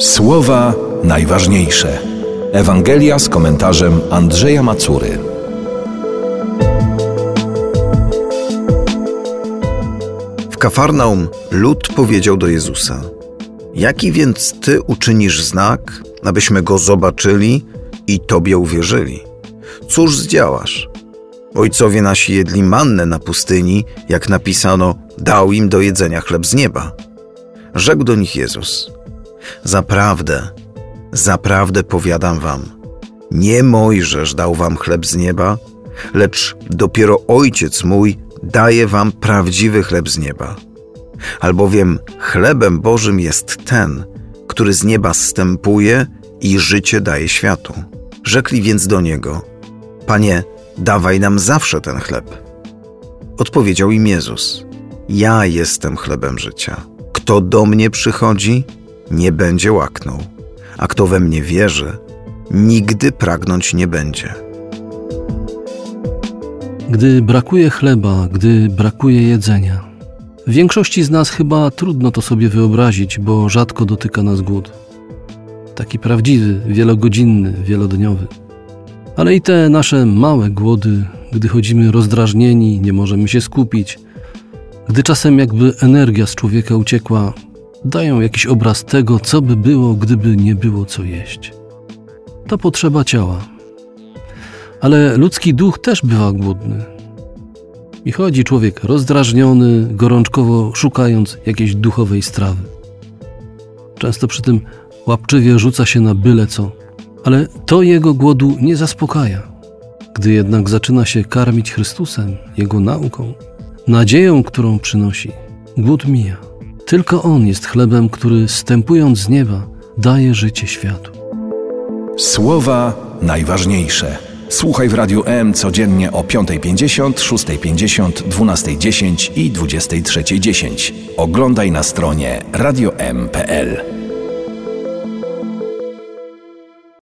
Słowa najważniejsze. Ewangelia z komentarzem Andrzeja Macury. W Kafarnaum lud powiedział do Jezusa: Jaki więc ty uczynisz znak, abyśmy go zobaczyli i tobie uwierzyli? Cóż zdziałasz? Ojcowie nasi jedli mannę na pustyni, jak napisano, dał im do jedzenia chleb z nieba. Rzekł do nich Jezus: Zaprawdę, zaprawdę powiadam wam, nie Mojżesz dał wam chleb z nieba, lecz dopiero Ojciec mój daje wam prawdziwy chleb z nieba. Albowiem chlebem Bożym jest ten, który z nieba zstępuje i życie daje światu. Rzekli więc do niego: Panie, dawaj nam zawsze ten chleb. Odpowiedział im Jezus: Ja jestem chlebem życia. Kto do mnie przychodzi, nie będzie łaknął, a kto we mnie wierzy, nigdy pragnąć nie będzie. Gdy brakuje chleba, gdy brakuje jedzenia. W większości z nas chyba trudno to sobie wyobrazić, bo rzadko dotyka nas głód. Taki prawdziwy, wielogodzinny, wielodniowy. Ale i te nasze małe głody, gdy chodzimy rozdrażnieni, nie możemy się skupić, gdy czasem jakby energia z człowieka uciekła, dają jakiś obraz tego, co by było, gdyby nie było co jeść. To potrzeba ciała. Ale ludzki duch też bywa głodny. I chodzi człowiek rozdrażniony, gorączkowo szukając jakiejś duchowej strawy. Często przy tym łapczywie rzuca się na byle co, ale to jego głodu nie zaspokaja. Gdy jednak zaczyna się karmić Chrystusem, Jego nauką, nadzieją, którą przynosi, głód mija. Tylko On jest chlebem, który stępując z nieba, daje życie światu. Słowa najważniejsze. Słuchaj w Radiu M codziennie o 5.50, 6.50, 12.10 i 23.10. Oglądaj na stronie radiom.pl.